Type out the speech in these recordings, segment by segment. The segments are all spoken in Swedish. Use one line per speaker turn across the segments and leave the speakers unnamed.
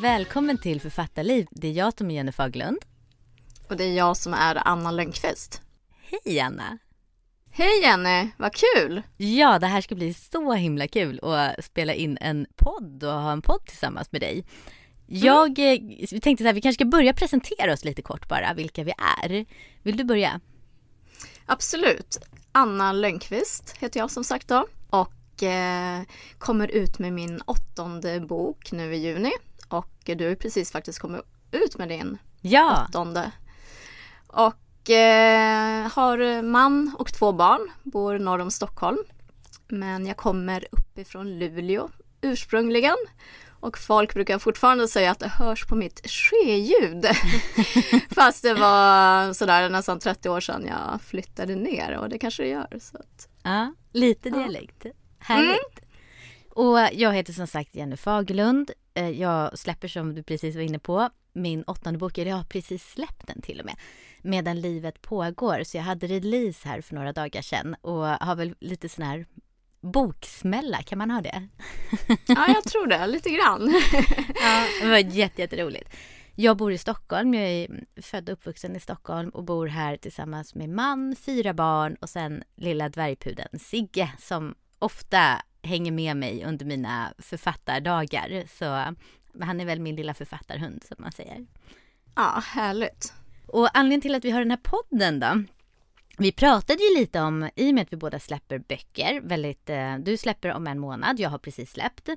Välkommen till Författarliv. Det är jag som är Jenny Faglund.
Och det är jag som är Anna Lönnqvist.
Hej Anna!
Hej Jenny, vad kul!
Ja, det här ska bli så himla kul att spela in en podd och ha en podd tillsammans med dig. Jag mm. tänkte att vi kanske ska börja presentera oss lite kort bara, vilka vi är. Vill du börja?
Absolut. Anna Lönnqvist heter jag som sagt då och eh, kommer ut med min åttonde bok nu i juni och du har precis faktiskt kommit ut med din ja. åttonde. Och eh, har man och två barn, bor norr om Stockholm. Men jag kommer uppifrån Luleå ursprungligen. Och folk brukar fortfarande säga att det hörs på mitt ske-ljud. Fast det var sådär nästan 30 år sedan jag flyttade ner och det kanske det gör. Så att...
Ja, lite dialekt. Ja. Härligt. Mm. Och jag heter som sagt Jenny Fagerlund. Eh, jag släpper som du precis var inne på min åttonde bok, eller jag har precis släppt den till och med, medan livet pågår. Så jag hade release här för några dagar sedan och har väl lite sån här boksmälla, kan man ha det?
Ja, jag tror det, lite grann.
ja, det var jätteroligt. Jag bor i Stockholm, jag är född och uppvuxen i Stockholm och bor här tillsammans med man, fyra barn och sen lilla dvärgpudeln Sigge som ofta hänger med mig under mina författardagar. Så han är väl min lilla författarhund som man säger.
Ja, härligt.
Och anledningen till att vi har den här podden då. Vi pratade ju lite om, i och med att vi båda släpper böcker, väldigt, eh, du släpper om en månad, jag har precis släppt.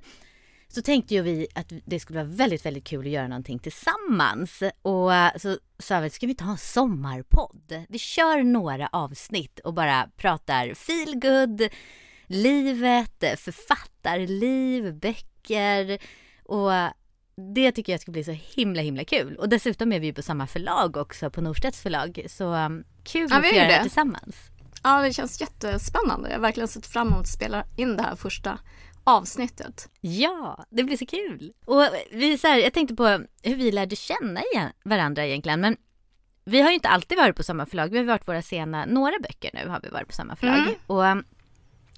Så tänkte ju vi att det skulle vara väldigt, väldigt kul att göra någonting tillsammans. Och eh, så sa vi, ska vi ta en sommarpodd? Vi kör några avsnitt och bara pratar feel good, livet, författarliv, böcker och det tycker jag ska bli så himla himla kul. Och dessutom är vi ju på samma förlag också, på Norstedts förlag. Så um, kul ja, att få göra det tillsammans.
Ja, det känns jättespännande. Jag har verkligen sett fram emot att spela in det här första avsnittet.
Ja, det blir så kul. Och vi, så här, jag tänkte på hur vi lärde känna varandra egentligen. Men vi har ju inte alltid varit på samma förlag. Vi har varit våra sena, några böcker nu har vi varit på samma förlag. Mm. Och, um,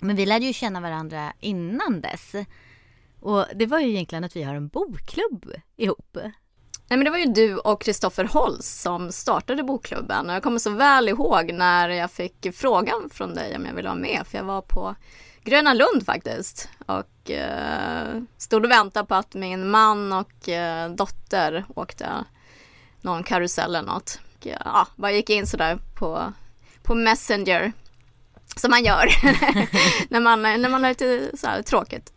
men vi lärde ju känna varandra innan dess. Och det var ju egentligen att vi har en bokklubb ihop.
Nej men det var ju du och Kristoffer Holst som startade bokklubben och jag kommer så väl ihåg när jag fick frågan från dig om jag ville vara med för jag var på Gröna Lund faktiskt och eh, stod och väntade på att min man och eh, dotter åkte någon karusell eller något. Och, ja, bara gick in sådär på, på Messenger som man gör när, man, när man har lite så tråkigt.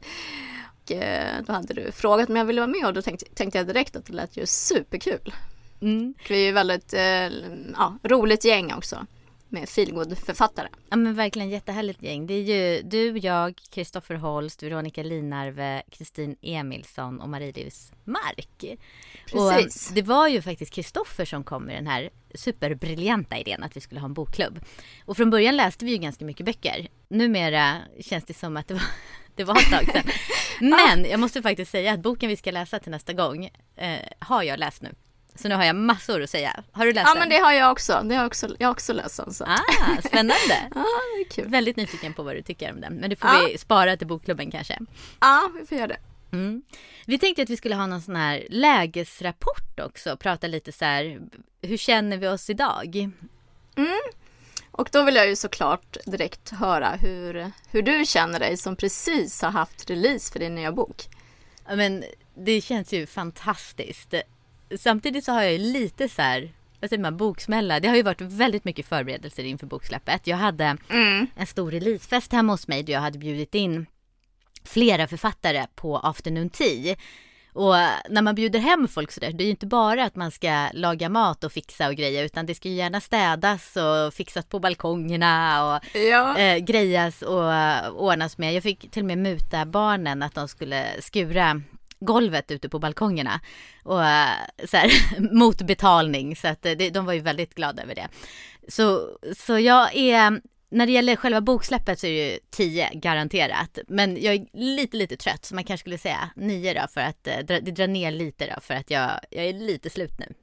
Eh, då hade du frågat om jag ville vara med och då tänkte, tänkte jag direkt att det lät ju superkul. Mm. Vi är ju väldigt eh, ja, roligt gäng också med feelgood-författare.
Ja men verkligen jättehärligt gäng. Det är ju du, jag, Kristoffer Holst, Veronica Linarve, Kristin Emilsson och Marie-Louise Mark. Precis. Och det var ju faktiskt Kristoffer som kom med den här superbriljanta idén att vi skulle ha en bokklubb. Och från början läste vi ju ganska mycket böcker. Numera känns det som att det var det var ett tag sedan. Men jag måste faktiskt säga att boken vi ska läsa till nästa gång eh, har jag läst nu. Så nu har jag massor att säga. Har du läst
ja,
den?
Ja men det har jag också. Det har jag också, jag har också läst den. Så.
Ah, spännande.
ja, det är kul.
Väldigt nyfiken på vad du tycker om den. Men det får ja. vi spara till bokklubben kanske.
Ja, vi får göra det.
Mm. Vi tänkte att vi skulle ha någon sån här lägesrapport också. Prata lite så här, hur känner vi oss idag?
Mm. Och då vill jag ju såklart direkt höra hur, hur du känner dig som precis har haft release för din nya bok.
Ja, men det känns ju fantastiskt. Samtidigt så har jag ju lite så här, vad säger man, boksmälla. Det har ju varit väldigt mycket förberedelser inför boksläppet. Jag hade mm. en stor releasefest hemma hos mig då jag hade bjudit in flera författare på afternoon tea. Och när man bjuder hem folk sådär, det är ju inte bara att man ska laga mat och fixa och greja, utan det ska ju gärna städas och fixas på balkongerna och ja. eh, grejas och uh, ordnas med. Jag fick till och med muta barnen att de skulle skura golvet ute på balkongerna och eh, så här, mot betalning så att eh, de var ju väldigt glada över det. Så, så jag är när det gäller själva boksläppet så är det ju 10 garanterat. Men jag är lite, lite trött så man kanske skulle säga 9 då för att eh, det drar ner lite då för att jag, jag är lite slut nu.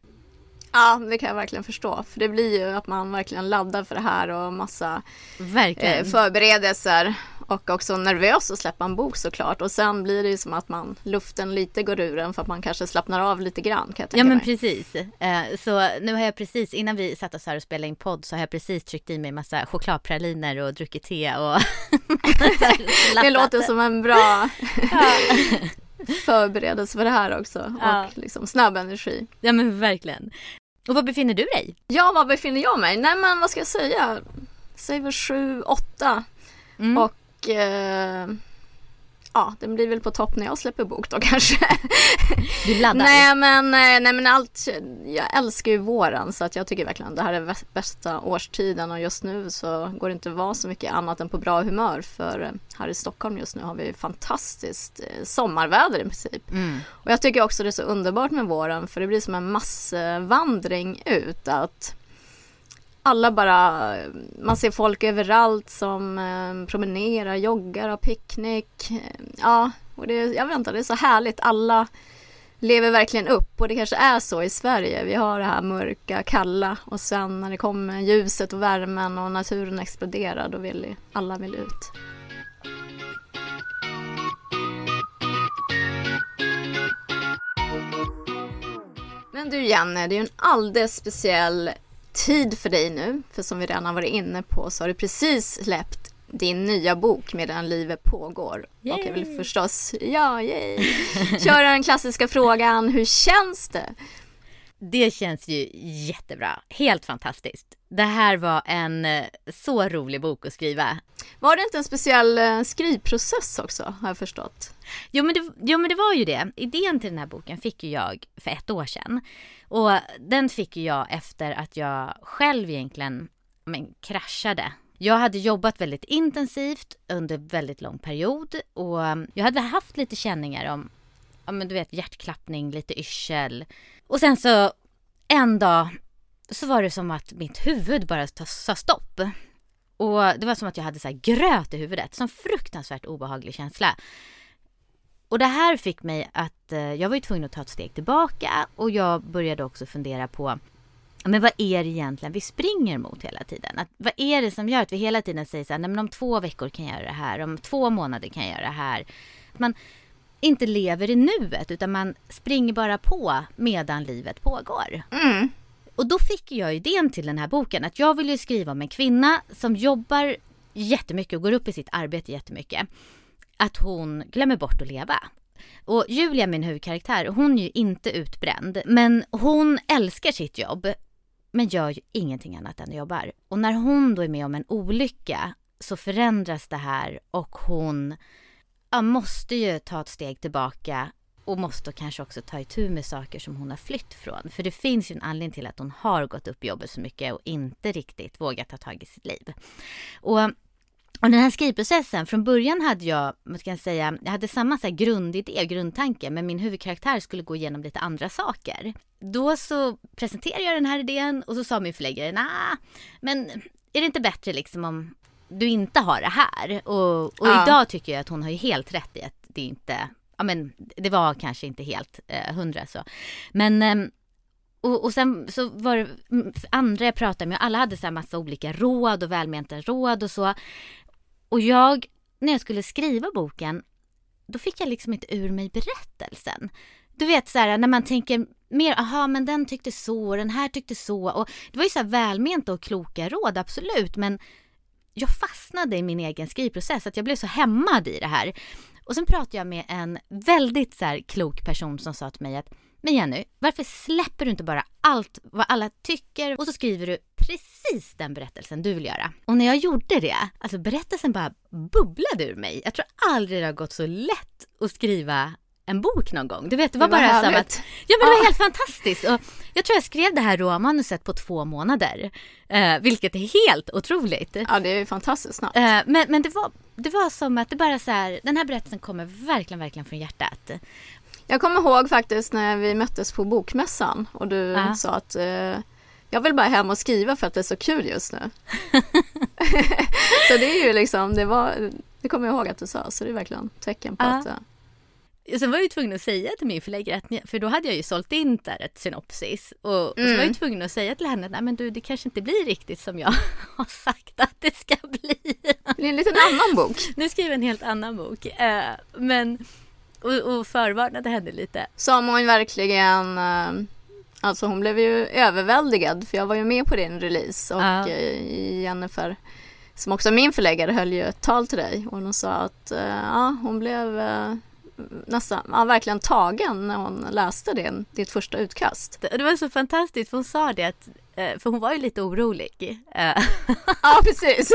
Ja, det kan jag verkligen förstå. För det blir ju att man verkligen laddar för det här och massa
verkligen.
Eh, förberedelser. Och också nervös att släppa en bok såklart. Och sen blir det ju som att man, luften lite går ur en för att man kanske slappnar av lite grann. Kan jag tänka
ja men
mig.
precis. Eh, så nu har jag precis, innan vi satt oss här och spelade in podd så har jag precis tryckt i mig massa chokladpraliner och druckit te och
Det låter som en bra förberedelse för det här också.
Ja.
Och liksom snabb energi.
Ja men verkligen. Och var befinner du dig?
Ja, var befinner jag mig? Nej men vad ska jag säga? Säg väl sju, åtta.
Mm.
Och eh, ja, den blir väl på topp när jag släpper bok då kanske.
Du laddar?
nej, men, eh, nej men allt, jag älskar ju våren så att jag tycker verkligen det här är bästa årstiden och just nu så går det inte att vara så mycket annat än på bra humör för eh, här i Stockholm just nu har vi fantastiskt eh, sommarväder i princip.
Mm.
Och jag tycker också det är så underbart med våren för det blir som en massvandring ut. Att alla bara, man ser folk överallt som eh, promenerar, joggar, har picknick. Eh, ja, och det, jag vet inte, det är så härligt. Alla lever verkligen upp och det kanske är så i Sverige. Vi har det här mörka, kalla och sen när det kommer ljuset och värmen och naturen exploderar då vill alla vill ut. Men du Janne, det är ju en alldeles speciell tid för dig nu. För som vi redan har varit inne på så har du precis släppt din nya bok Medan livet pågår. Och jag vill
Yay!
förstås, ja, yay, köra den klassiska frågan, hur känns det?
Det känns ju jättebra. Helt fantastiskt. Det här var en eh, så rolig bok att skriva.
Var det inte en speciell eh, skrivprocess också, har jag förstått?
Jo men, det, jo men det var ju det. Idén till den här boken fick ju jag för ett år sedan. Och den fick ju jag efter att jag själv egentligen men, kraschade. Jag hade jobbat väldigt intensivt under väldigt lång period och um, jag hade haft lite känningar om, ja men du vet hjärtklappning, lite yrsel. Och sen så en dag så var det som att mitt huvud bara sa stopp. Och det var som att jag hade så här gröt i huvudet, som fruktansvärt obehaglig känsla. Och det här fick mig att, eh, jag var ju tvungen att ta ett steg tillbaka och jag började också fundera på men vad är det egentligen vi springer mot hela tiden? Att, vad är det som gör att vi hela tiden säger så här, nej men om två veckor kan jag göra det här, om två månader kan jag göra det här. Att man inte lever i nuet utan man springer bara på medan livet pågår.
Mm.
Och då fick jag idén till den här boken att jag vill ju skriva om en kvinna som jobbar jättemycket och går upp i sitt arbete jättemycket. Att hon glömmer bort att leva. Och Julia, min huvudkaraktär, hon är ju inte utbränd. Men hon älskar sitt jobb. Men gör ju ingenting annat än jobbar. Och när hon då är med om en olycka så förändras det här och hon ja, måste ju ta ett steg tillbaka och måste kanske också ta itu med saker som hon har flytt från. För det finns ju en anledning till att hon har gått upp i jobbet så mycket och inte riktigt vågat ta tag i sitt liv. Och, och den här skrivprocessen, från början hade jag, vad ska jag säga, jag hade samma så här grundidé och grundtanke men min huvudkaraktär skulle gå igenom lite andra saker. Då så presenterade jag den här idén och så sa min förläggare, nah, men är det inte bättre liksom om du inte har det här? Och, och
Ja.
idag tycker jag att hon har ju helt rätt i att det inte ja men det var kanske inte helt eh, hundra så. Men ehm, och, och sen så var det andra jag pratade med, alla hade så här massa olika råd och välmenta råd och så. Och jag, när jag skulle skriva boken, då fick jag liksom inte ur mig berättelsen. Du vet så här när man tänker mer, aha men den tyckte så och den här tyckte så. Och det var ju så här välmenta och kloka råd, absolut. Men jag fastnade i min egen skrivprocess, att jag blev så hämmad i det här. Och sen pratade jag med en väldigt så här klok person som sa till mig att men Jenny, varför släpper du inte bara allt vad alla tycker och så skriver du precis den berättelsen du vill göra? Och när jag gjorde det, alltså berättelsen bara bubblade ur mig. Jag tror aldrig det har gått så lätt att skriva en bok någon gång. Du vet, det var,
Det var
bara som
härligt.
att, ja men det var helt fantastiskt. Och jag tror jag skrev det här råmanuset på två månader, eh, vilket är helt otroligt.
Ja, det är ju fantastiskt snabbt.
Eh, men men det, var, det var som att det bara så här, den här berättelsen kommer verkligen, verkligen från hjärtat.
Jag kommer ihåg faktiskt när vi möttes på bokmässan och du
Ja.
sa att eh, jag vill bara hem och skriva för att det är så kul just nu. så det är ju liksom, det var, det kommer jag ihåg att du sa, så det är verkligen tecken på
Ja.
att eh,
Sen var jag ju tvungen att säga till min förläggare, att, för då hade jag ju sålt in där ett synopsis. Och, och så var jag ju mm. tvungen att säga till henne, nej men du det kanske inte blir riktigt som jag har sagt att det ska bli.
Det blir en liten annan bok.
Nu skriver jag en helt annan bok. Uh, men, och, och förvarnade henne lite.
Som hon verkligen uh... Alltså hon blev ju överväldigad för jag var ju med på din release och ja. Jennifer som också är min förläggare höll ju ett tal till dig och hon sa att ja, hon blev nästan, ja, verkligen tagen när hon läste din, ditt första utkast.
Det var så fantastiskt för hon sa det att eh, för hon var ju lite orolig.
Eh. Ja precis.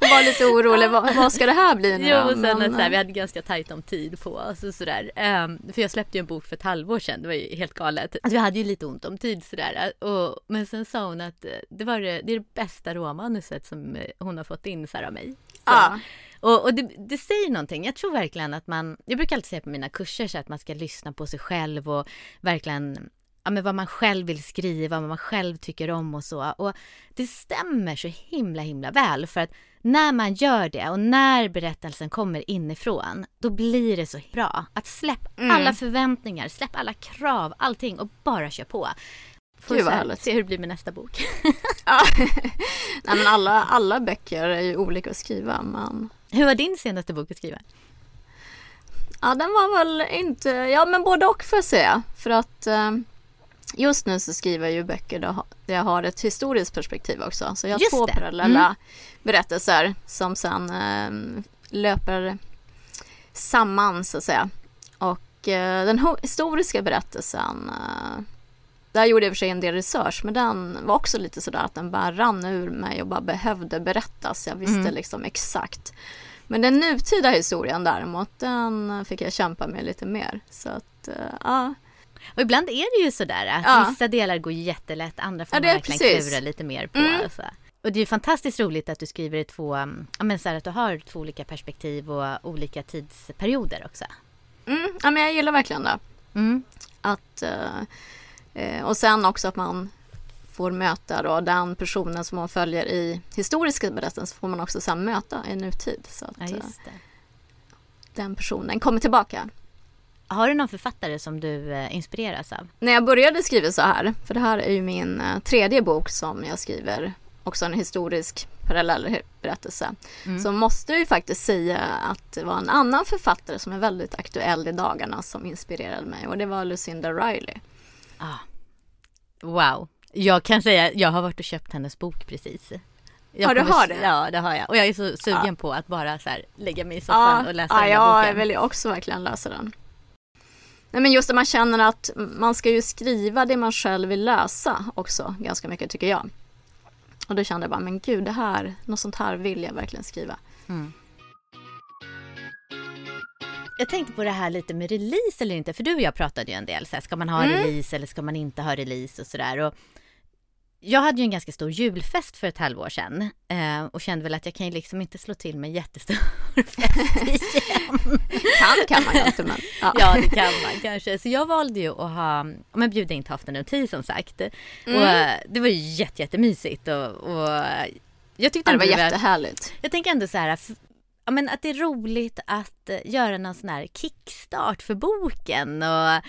Hon var lite orolig. Vad, vad ska det här bli nu
Jo och sen Men... så här, vi hade ganska tajt om tid på oss och sådär. Um, för jag släppte ju en bok för ett halvår sedan. Det var ju helt galet. Alltså, vi hade ju lite ont om tid sådär. Och, men sen sa hon att det var det, det, är det bästa råmanuset som hon har fått in så här, av mig. Så. Ja. Och, och det, det, säger någonting. Jag tror verkligen att man, jag brukar alltid säga på mina kurser så att man ska lyssna på sig själv och verkligen ja, men vad man själv vill skriva, vad man själv tycker om och så. Och det stämmer så himla himla väl för att när man gör det och när berättelsen kommer inifrån, då blir det så bra. Att släpp mm. alla förväntningar, släpp alla krav, allting och bara kör på. Får Gud vad härligt. Se hur det blir med nästa bok.
ja. Nej men alla, alla böcker är ju olika att skriva men
hur var din senaste bok att skriva?
Ja, den var väl inte, ja men både och får jag säga. För att eh, just nu så skriver jag ju böcker där jag har ett historiskt perspektiv också. Så jag har just två det. parallella mm. berättelser som sen eh, löper samman så att säga. Och eh, den historiska berättelsen där gjorde jag för sig en del research men den var också lite sådär att den bara rann ur mig och bara behövde berättas. Jag visste mm. liksom exakt. Men den nutida historien däremot den fick jag kämpa med lite mer. Så att, uh, ja.
Och ibland är det ju sådär att ja. vissa delar går jättelätt, andra får ja, man verkligen precis. klura lite mer på. Mm. Alltså. Och det är fantastiskt roligt att du skriver i två, ja men så här, att du har två olika perspektiv och olika tidsperioder också.
Mm, ja men jag gillar verkligen det. Mm. Att uh, Eh, och sen också att man får möta då den personen som man följer i historiska berättelser får man också sen möta i nutid. Så att, ja, eh, den personen kommer tillbaka.
Har du någon författare som du eh, inspireras av?
När jag började skriva så här, för det här är ju min tredje bok som jag skriver, också en historisk parallell berättelse, mm. så måste jag ju faktiskt säga att det var en annan författare som är väldigt aktuell i dagarna som inspirerade mig och det var Lucinda Riley.
Ah. Wow. Jag kan säga, jag har varit och köpt hennes bok precis.
Jag ja, du har det?
Ja, det har jag. Och jag är så sugen ja. på att bara så här, lägga mig i soffan ja, och läsa ja, den här boken.
Ja, jag vill också verkligen läsa den. Nej, men just att man känner att man ska ju skriva det man själv vill läsa också ganska mycket tycker jag. Och då kände jag bara, men gud, det här, något sånt här vill jag verkligen skriva. Mm.
Jag tänkte på det här lite med release eller inte, för du och jag pratade ju en del, så här, ska man ha mm. release eller ska man inte ha release och sådär. Jag hade ju en ganska stor julfest för ett halvår sedan eh, och kände väl att jag kan ju liksom inte slå till med jättestor fest igen.
kan kan man ju inte men.
Ja. ja. det kan man kanske. Så jag valde ju att ha, men bjuda in till afternoon som sagt. Mm. Och det var ju jätte, jättemysigt och, och
jag tyckte ja, det var jättehärligt.
Jag tänker ändå så här, ja, men att det är roligt att eh, göra någon sån här kickstart för boken och eh,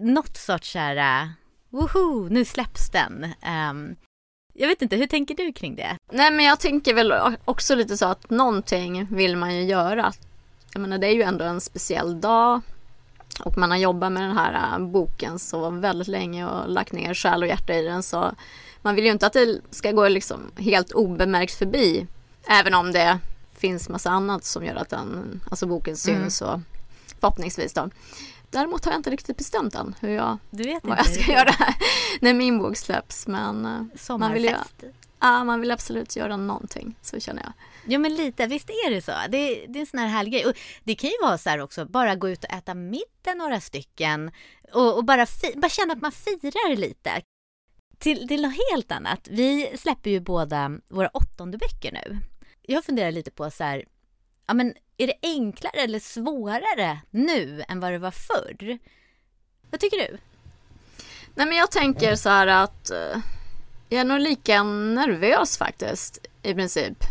något sorts så här, eh, woho, nu släpps den. Um, jag vet inte, hur tänker du kring det?
Nej men jag tänker väl också lite så att någonting vill man ju göra. Jag menar det är ju ändå en speciell dag och man har jobbat med den här boken så väldigt länge och lagt ner själ och hjärta i den så man vill ju inte att det ska gå liksom helt obemärkt förbi. Även om det finns massa annat som gör att den, alltså boken syns mm. och förhoppningsvis då. Däremot har jag inte riktigt bestämt än hur jag,
du vet
vad jag ska göra när min bok släpps. Men
eh, man vill,
ja, man vill absolut göra någonting, så känner jag.
Ja men lite, visst är det så. Det, det är en sån här härlig grej. Och det kan ju vara så här också, bara gå ut och äta middag några stycken och, och bara, fi, bara känna att man firar lite. Till, till något helt annat. Vi släpper ju båda våra åttonde böcker nu jag funderar lite på så här, ja men är det enklare eller svårare nu än vad det var förr? Vad tycker du?
Nej men jag tänker så här att eh, jag är nog lika nervös faktiskt i princip.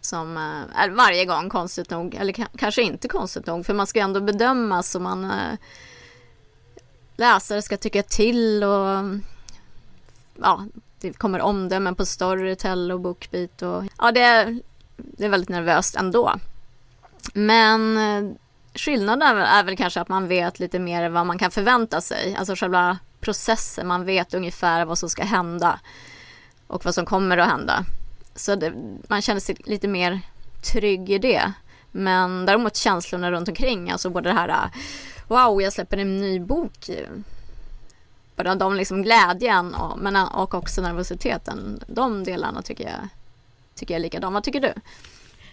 som eh, är varje gång konstigt nog, eller kanske inte konstigt nog, för man ska ju ändå bedömas och man eh, läsare ska tycka till och ja, det kommer omdömen på Storytel och Bookbeat och ja, det är, det är väldigt nervöst ändå. Men eh, skillnaden är väl kanske att man vet lite mer vad man kan förvänta sig, alltså själva processen, man vet ungefär vad som ska hända och vad som kommer att hända. Så det, man känner sig lite mer trygg i det. Men däremot känslorna runt omkring, alltså både det här eh, wow, jag släpper en ny bok. Bara de liksom glädjen och, men, eh, och också nervositeten. De delarna tycker jag, tycker jag är. Vad tycker du?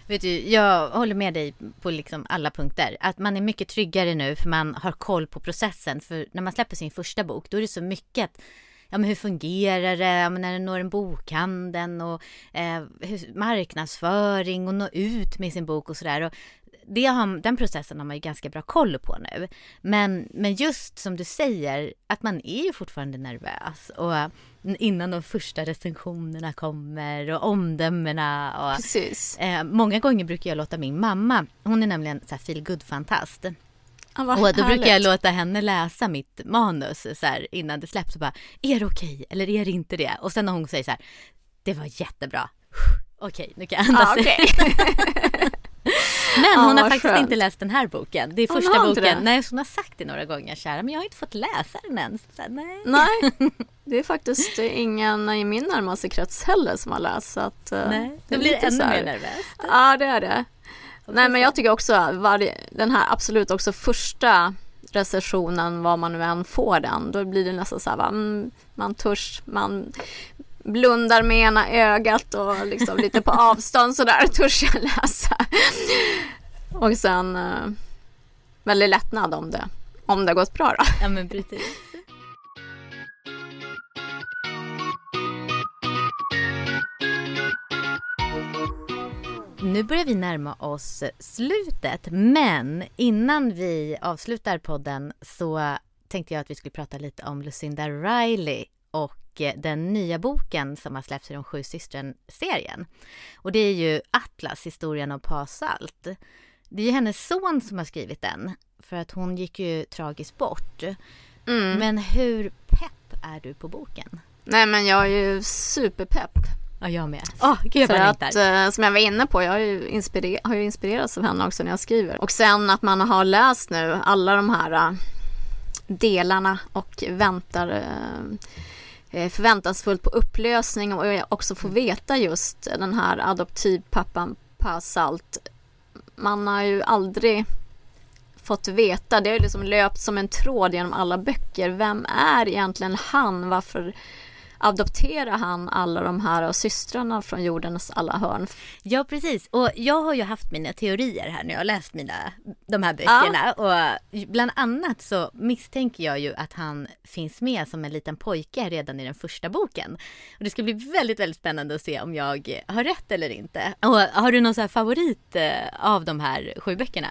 Vet du, jag håller med dig på liksom alla punkter. Att man är mycket tryggare nu för man har koll på processen. För när man släpper sin första bok då är det så mycket ja, men hur fungerar det ja, men när det når en bokhandeln och eh, hur, marknadsföring och nå ut med sin bok och sådär. den processen har man ju ganska bra koll på nu. Men, men just som du säger, att man är ju fortfarande nervös. Och innan de första recensionerna kommer och omdömena. Och,
Precis.
Eh, många gånger brukar jag låta min mamma, hon är nämligen så här feel fantast Ja, och då brukar jag låta henne läsa mitt manus så här, innan det släpps och bara, är det okej okay, eller är det inte det? Och sen när hon säger så här, det var jättebra. Okej, nu kan jag andas. Ja, okay. Men hon ja, har faktiskt skönt. inte läst den här boken. Det är hon första boken. Nej, hon har sagt det några gånger, kära, men jag har inte fått läsa den än. Så, nej.
nej, det är faktiskt ingen i min närmaste krets heller som har läst. Så att,
eh, nej, då blir det ännu mer nervöst.
Ja, det är det. Nej men jag tycker också varje, den här absolut också första recensionen vad man nu än får den då blir det nästan så här mm, man törs, man blundar med ena ögat och liksom lite på avstånd sådär törs jag läsa. Och sen eh, väldigt lättnad om det, om det har gått bra då.
Ja men precis. Nu börjar vi närma oss slutet, men innan vi avslutar podden så tänkte jag att vi skulle prata lite om Lucinda Riley och eh, den nya boken som har släppts i de sju systren-serien. Och det är ju Atlas, historien om Pasalt. Det är hennes son som har skrivit den, för att hon gick ju tragiskt bort. Mm. Men hur pepp är du på boken?
Nej men jag är ju superpepp.
Ja, jag med.
Oh, Gud, För att, eh, som jag var inne på, jag har ju, inspirer har ju inspirerats av henne också när jag skriver. Och sen att man har läst nu alla de här uh, delarna och väntar uh, förväntansfullt på upplösning och också få veta just den här adoptivpappan Pasalt. Man har ju aldrig fått veta, det har ju liksom löpt som en tråd genom alla böcker. Vem är egentligen han? Varför adopterar han alla de här systrarna från jordens alla hörn.
Ja precis och jag har ju haft mina teorier här när jag har läst mina, de här böckerna ja. och bland annat så misstänker jag ju att han finns med som en liten pojke redan i den första boken. Och det ska bli väldigt, väldigt spännande att se om jag har rätt eller inte. Och har du någon så favorit eh, av de här sju böckerna?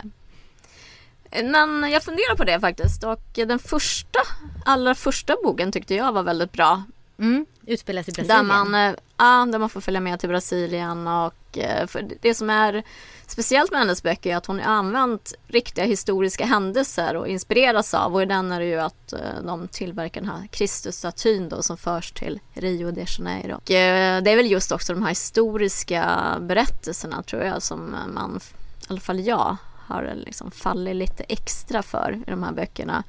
Men jag funderar på det faktiskt och den första, allra första boken tyckte jag var väldigt bra.
Mm, utspelas i Brasilien.
Där man, eh, ja, där man får följa med till Brasilien och eh, det som är speciellt med hennes böcker är att hon har använt riktiga historiska händelser och inspireras av och i den är det ju att eh, de tillverkar den här Kristusstatyn då som förs till Rio de Janeiro. Och det är väl just också de här historiska berättelserna tror jag som man, i alla fall jag, har liksom fallit lite extra för i de här böckerna.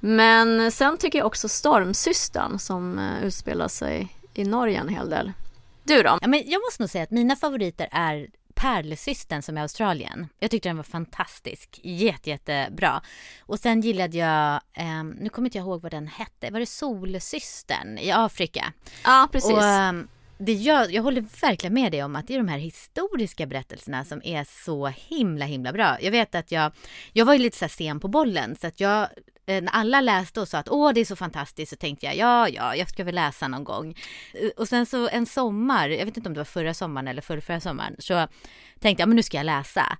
Men sen tycker jag också Stormsystern som uh, utspelar sig i Norge en hel del. Du då?
Ja, men jag måste nog säga att mina favoriter är Pärlesystern som är Australien. Jag tyckte den var fantastisk. Jätte, jättebra. Och sen gillade jag, eh, nu kommer inte jag ihåg vad den hette, var det Solsystern i Afrika?
Ja, precis. Och, eh,
det jag, jag håller verkligen med dig om att det är de här historiska berättelserna som är så himla himla bra. Jag vet att jag, jag var ju lite så sen på bollen så att jag Eh, när alla läste och sa att åh det är så fantastiskt så tänkte jag ja ja jag ska väl läsa någon gång. Eh, och sen så en sommar, jag vet inte om det var förra sommaren eller förra, förra sommaren, så tänkte jag men nu ska jag läsa.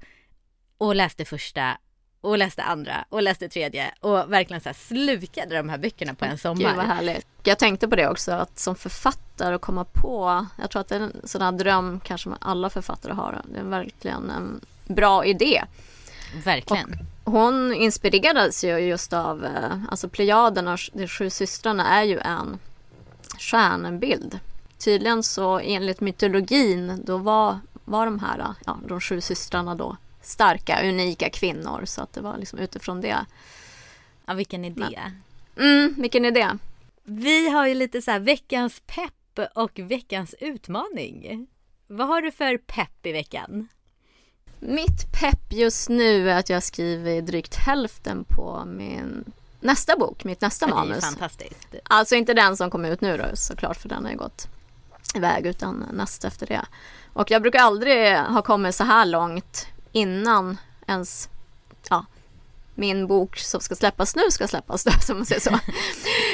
Och läste första och läste andra och läste tredje och verkligen så slukade de här böckerna på en sommar.
Gud vad härligt. Jag tänkte på det också att som författare där och komma på, jag tror att det är en sån här dröm kanske alla författare har. Det är verkligen en bra idé.
Verkligen.
Och hon inspirerades ju just av, eh, alltså Plejaderna, de sju systrarna är ju en stjärnbild. Tydligen så enligt mytologin då var, var de här, ja, de sju systrarna då starka, unika kvinnor. Så att det var liksom utifrån det.
Ja, vilken idé.
Men, mm, vilken idé.
Vi har ju lite så här veckans pepp och veckans utmaning. Vad har du för pepp i veckan?
Mitt pepp just nu är att jag skriver drygt hälften på min nästa bok, mitt nästa manus.
Det är fantastiskt.
Alltså inte den som kom ut nu då såklart för den har ju gått iväg utan nästa efter det. Och jag brukar aldrig ha kommit så här långt innan ens ja, min bok som ska släppas nu ska släppas då, som man säger så.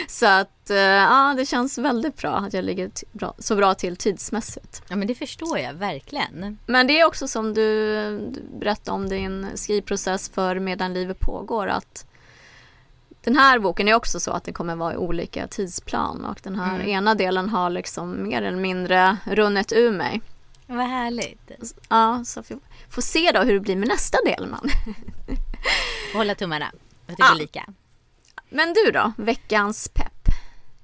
Så att eh, ja, det känns väldigt bra att jag ligger bra, så bra till tidsmässigt.
Ja men det förstår jag verkligen.
Men det är också som du, du berättade om din skrivprocess för Medan livet pågår att den här boken är också så att det kommer vara i olika tidsplan och den här mm. ena delen har liksom mer eller mindre runnit ur mig.
Vad härligt.
Ja, så vi får se då hur det blir med nästa del man.
Hålla tummarna. Jag tycker ja. lika.
Men du då, veckans pepp?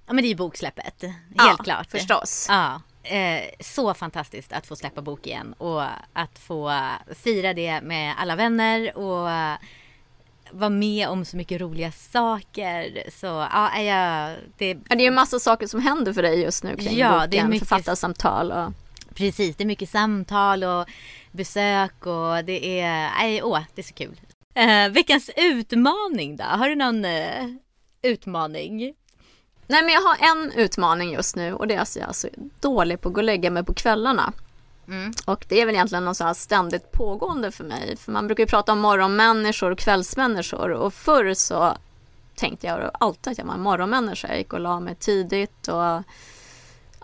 Ja men det är ju boksläppet. Helt
ja,
klart.
förstås.
Ja. Eh, så fantastiskt att få släppa bok igen och att få fira det med alla vänner och vara med om så mycket roliga saker. Så ja, jag, det...
Ja, det är ju massa saker som händer för dig just nu kring ja, boken, det är mycket... författarsamtal och...
Precis, det är mycket samtal och besök och det är, nej, åh, det är så kul. Eh, veckans utmaning då? Har du någon eh, utmaning?
Nej men jag har en utmaning just nu och det är att jag är så dålig på att gå och lägga mig på kvällarna. Mm. Och det är väl egentligen något så här ständigt pågående för mig. För man brukar ju prata om morgonmänniskor och kvällsmänniskor och förr så tänkte jag alltid att jag var en morgonmänniska. Jag gick och la mig tidigt och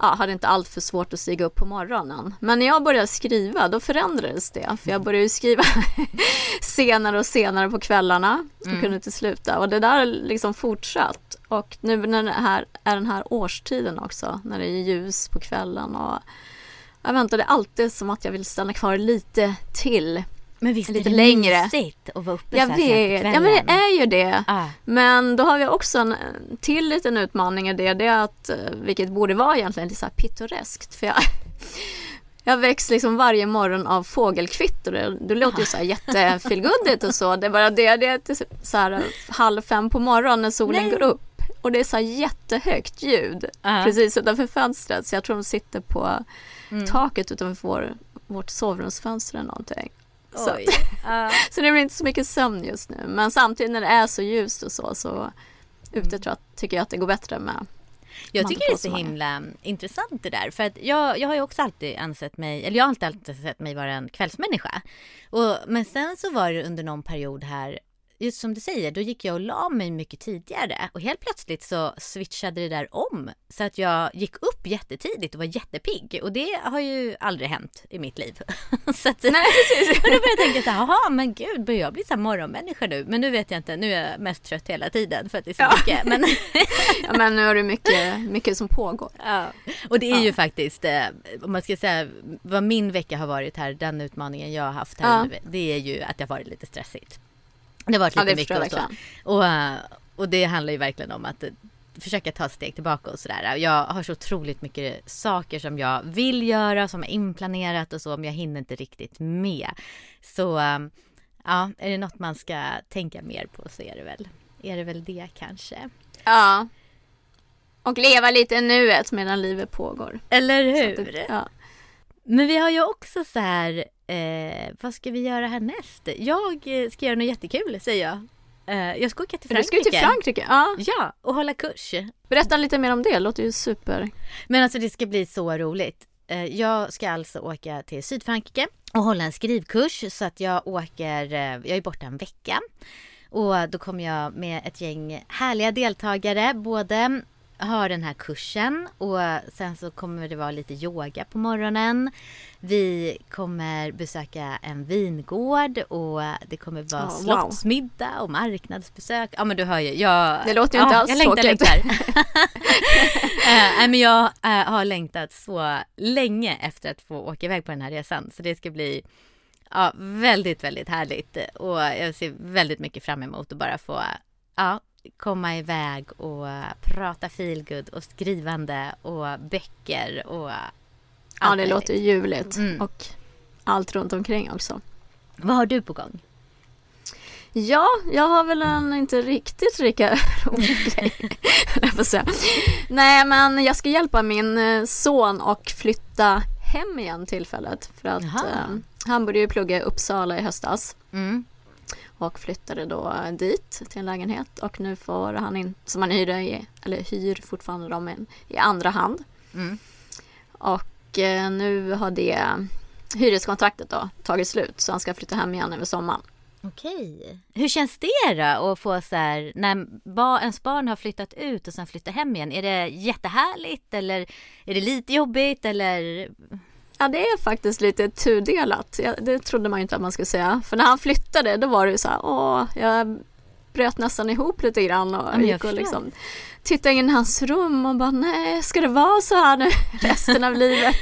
ja, hade inte allt för svårt att stiga upp på morgonen. Men när jag började skriva då förändrades det. För jag började skriva senare och senare på kvällarna och mm. kunde inte sluta. Och det där liksom fortsatt. Och nu när det här är den här årstiden också, när det är ljus på kvällen och jag väntar, det är alltid som att jag vill stanna kvar lite till.
Men visst lite är det längre. mysigt att vara uppe
jag så här vet. Ja men det är ju det. Ah. Men då har vi också en till liten utmaning i det. Det är att, eh, vilket borde vara egentligen lite så här pittoreskt. För jag, jag väcks liksom varje morgon av fågelkvitter. Det låter ju så här jättefilguddigt och så. Det är bara det, det är så här halv fem på morgonen när solen Nej. går upp. Och det är så här jättehögt ljud uh. precis utanför fönstret. Så jag tror de sitter på mm. taket utanför vår, vårt sovrumsfönster eller någonting. Så, uh. så det blir inte så mycket sömn just nu. Men samtidigt när det är så ljust och så, så ute mm. tror jag, tycker jag att det går bättre med
jag tycker det är så himla intressant det där. För att jag, jag har ju också alltid ansett mig, eller jag har alltid, alltid sett mig vara en kvällsmänniska. Och, men sen så var det under någon period här just som du säger, då gick jag och la mig mycket tidigare och helt plötsligt så switchade det där om så att jag gick upp jättetidigt och var jättepigg och det har ju aldrig hänt i mitt liv. så att, Nej, precis. och då började jag tänka så här, jaha men gud, börjar jag bli så här morgonmänniska nu? Men nu vet jag inte, nu är jag mest trött hela tiden för att det är så ja. mycket. Men...
ja men nu har du mycket, mycket som pågår.
Ja, och det är ja. ju faktiskt, eh, om man ska säga vad min vecka har varit här, den utmaningen jag har haft här, ja. det är ju att det har varit lite stressigt. Det varit lite ja, mycket och så. Och, eh, och det handlar ju verkligen om att eh, försöka ta ett steg tillbaka och sådär. Jag har så otroligt mycket saker som jag vill göra, som är inplanerat och så, men jag hinner inte riktigt med. Så eh, ja, är det något man ska tänka mer på så är det väl, är det väl det kanske.
Ja. Och leva lite i nuet medan livet pågår.
Eller hur? Det, ja. Men vi har ju också så här Eh, vad ska vi göra härnäst? Jag eh, ska göra något jättekul säger jag. Eh, jag ska åka till Frankrike.
Du ska till Frankrike? Ja.
Ja, och hålla kurs.
Berätta lite mer om det, det låter ju super.
Men alltså det ska bli så roligt. Eh, jag ska alltså åka till Sydfrankrike och hålla en skrivkurs så att jag åker, eh, jag är borta en vecka. Och då kommer jag med ett gäng härliga deltagare, både har den här kursen och sen så kommer det vara lite yoga på morgonen. Vi kommer besöka en vingård och det kommer vara
Oh, wow.
slottsmiddag och marknadsbesök. Ja men du hör ju, jag...
Det låter ju inte alls
jag längtar,
tråkigt.
längtar. Nej men jag eh, har längtat så länge efter att få åka iväg på den här resan så det ska bli ja, väldigt, väldigt härligt och jag ser väldigt mycket fram emot att bara få ja, komma iväg och prata feelgood och skrivande och böcker och
Ja, det låter ju ljuvligt.
Mm.
Och allt runt omkring också.
Vad har du på gång?
Ja, jag har väl en inte riktigt lika rolig grej. Nej, men jag ska hjälpa min eh, son och flytta hem igen tillfället. För att eh, han började ju plugga i Uppsala i höstas.
Mm.
Och flyttade då dit till en lägenhet och nu får han in, som han hyr, i, eller hyr fortfarande dem in, i andra hand.
Mm.
Och eh, nu har det hyreskontraktet då tagit slut så han ska flytta hem igen över sommaren.
Okej. Hur känns det då att få så här när ens barn har flyttat ut och sen flyttar hem igen? Är det jättehärligt eller är det lite jobbigt eller?
Ja det är faktiskt lite tudelat. Det trodde man inte att man skulle säga. För när han flyttade då var det ju så här, åh, jag bröt nästan ihop lite grann och
Ja,
gick och liksom tittade in i hans rum och bara nej, ska det vara så här nu resten av livet?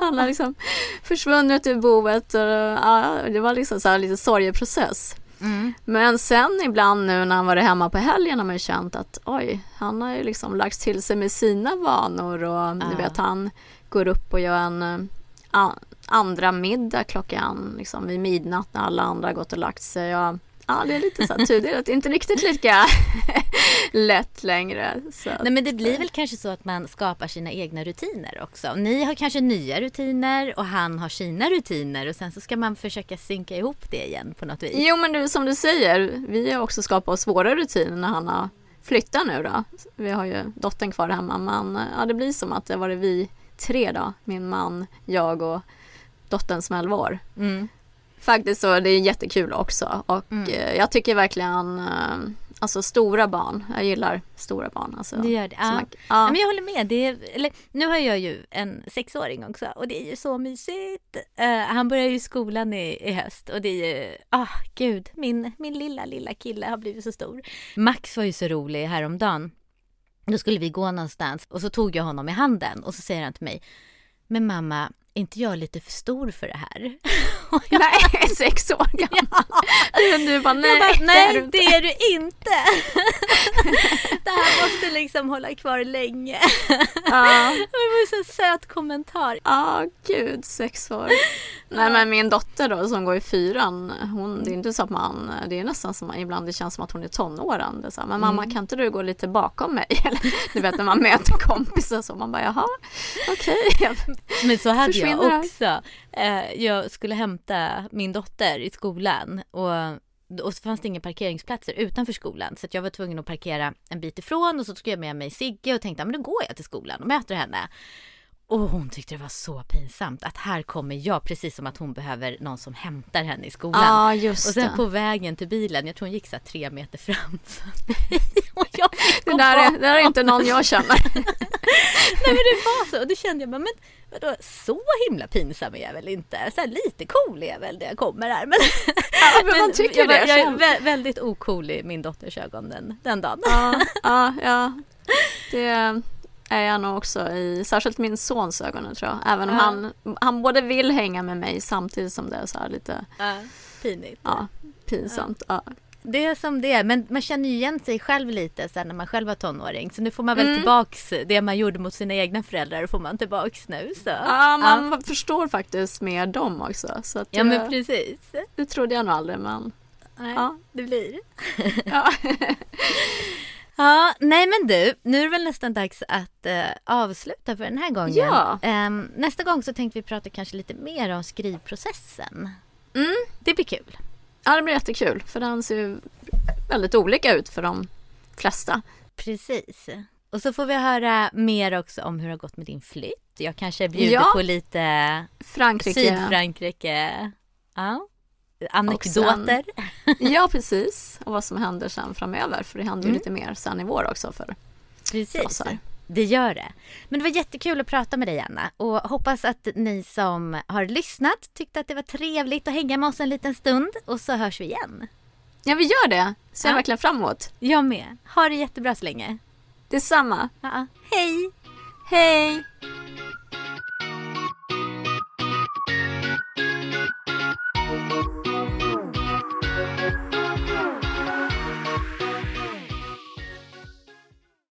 Han har liksom försvunnit ur boet och ja, det var liksom så här lite sorgeprocess.
Mm.
Men sen ibland nu när han varit hemma på helgen har man ju känt att oj, han har ju liksom lagt till sig med sina vanor och du
Ja.
vet han går upp och gör en eh, andra middag klockan liksom vid midnatt när alla andra har gått och lagt sig. Och, ja, det är lite så tudelat, inte riktigt lika lätt längre. Så
Nej men det blir väl kanske så att man skapar sina egna rutiner också. Ni har kanske nya rutiner och han har sina rutiner och sen så ska man försöka synka ihop det igen på något vis.
Jo men du, som du säger, vi har också skapat oss våra rutiner när han har flyttat nu då. Vi har ju dottern kvar hemma men ja, det blir som att det var det vi tre då. Min man, jag och dottern som är 11 år.
Mm.
Faktiskt så det är jättekul också och
Mm.
eh, jag tycker verkligen eh, Alltså stora barn, jag gillar stora barn. Alltså,
Det gör det. Ja.
man-
Ja. men jag håller med. Det är, eller, nu har jag ju en sexåring också och det är ju så mysigt. Eh, han börjar ju skolan i, i höst och det är ju, ah gud, min, min lilla, lilla kille har blivit så stor. Max var ju så rolig häromdagen. Då skulle vi gå någonstans och så tog jag honom i handen och så säger han till mig, men mamma, inte jag lite för stor för det här? Jag,
Nej, sex år gammal. Men du bara, nej,
jag bara,
det är
nej
du inte."
det är du inte. det här måste liksom hålla kvar länge.
Ja.
Det var en så söt kommentar.
Ja, gud, sex år. Nej, men min dotter då som går i fyran, hon, det är inte så att man, det är nästan som ibland det känns som att hon är tonåren. Det är så här, men mamma
Mm.
kan inte du gå lite bakom mig? Eller, du vet när man möter kompisar så, man bara jaha, okej.
Men så hade
Försvinner
jag också. Eh, jag skulle hämta min dotter i skolan och och så fanns det inga parkeringsplatser utanför skolan så jag var tvungen att parkera en bit ifrån och så tog jag med mig Sigge och tänkte att då går jag till skolan och möter henne. Och hon tyckte det var så pinsamt att här kommer jag precis som att hon behöver någon som hämtar henne i skolan.
Just
och sen
det.
på vägen till bilen, jag tror hon gick så tre meter framför mig. Och jag
Det där, är, det där är inte någon jag känner.
Nej men det var så och då kände jag bara, men vadå, så himla pinsam är jag väl inte? Så här, lite cool är jag väl när jag kommer här. Men,
Ja, men man tycker
jag,
det
jag är
själv.
vä- väldigt ocool i min dotters ögon den, den dagen.
Ja, ja, ja. Det är jag nog också i, särskilt min sons ögon tror jag. Även om
Ja.
han, han både vill hänga med mig samtidigt som det är så här lite
Ja, pinigt.
ja, pinsamt. Ja.
Det är som det är, men man känner ju igen sig själv lite sen när man själv var tonåring. Så nu får man väl
Mm.
tillbaks det man gjorde mot sina egna föräldrar får man tillbaks nu. Så.
Ja, man förstår faktiskt mer dem också. Så att
ja men
det,
precis.
det trodde jag nog aldrig men
Nej,
Ja.
det blir.
ja.
Ja, nej men du, nu är det väl nästan dags att eh, avsluta för den här gången.
Ja.
Ehm, nästa gång så tänkte vi prata kanske lite mer om skrivprocessen.
Mm.
Det blir kul.
Ja, det blir jättekul för den ser ju väldigt olika ut för de flesta.
Precis. Och så får vi höra mer också om hur det har gått med din flytt. Jag kanske bjuder
Ja.
på lite
Frankrike.
Sydfrankrike. Ja. Anekdoter.
Ja, precis. Och vad som händer sen framöver för det händer ju
Mm.
lite mer sen i vår också för, för oss
Precis.
här.
Det gör det. Men det var jättekul att prata med dig Anna och hoppas att ni som har lyssnat tyckte att det var trevligt att hänga med oss en liten stund och så hörs vi igen.
Ja vi gör det. Ser ja. verkligen fram emot.
Jag med. Ha det jättebra så länge.
Detsamma.
Ja. Hej!
Hej!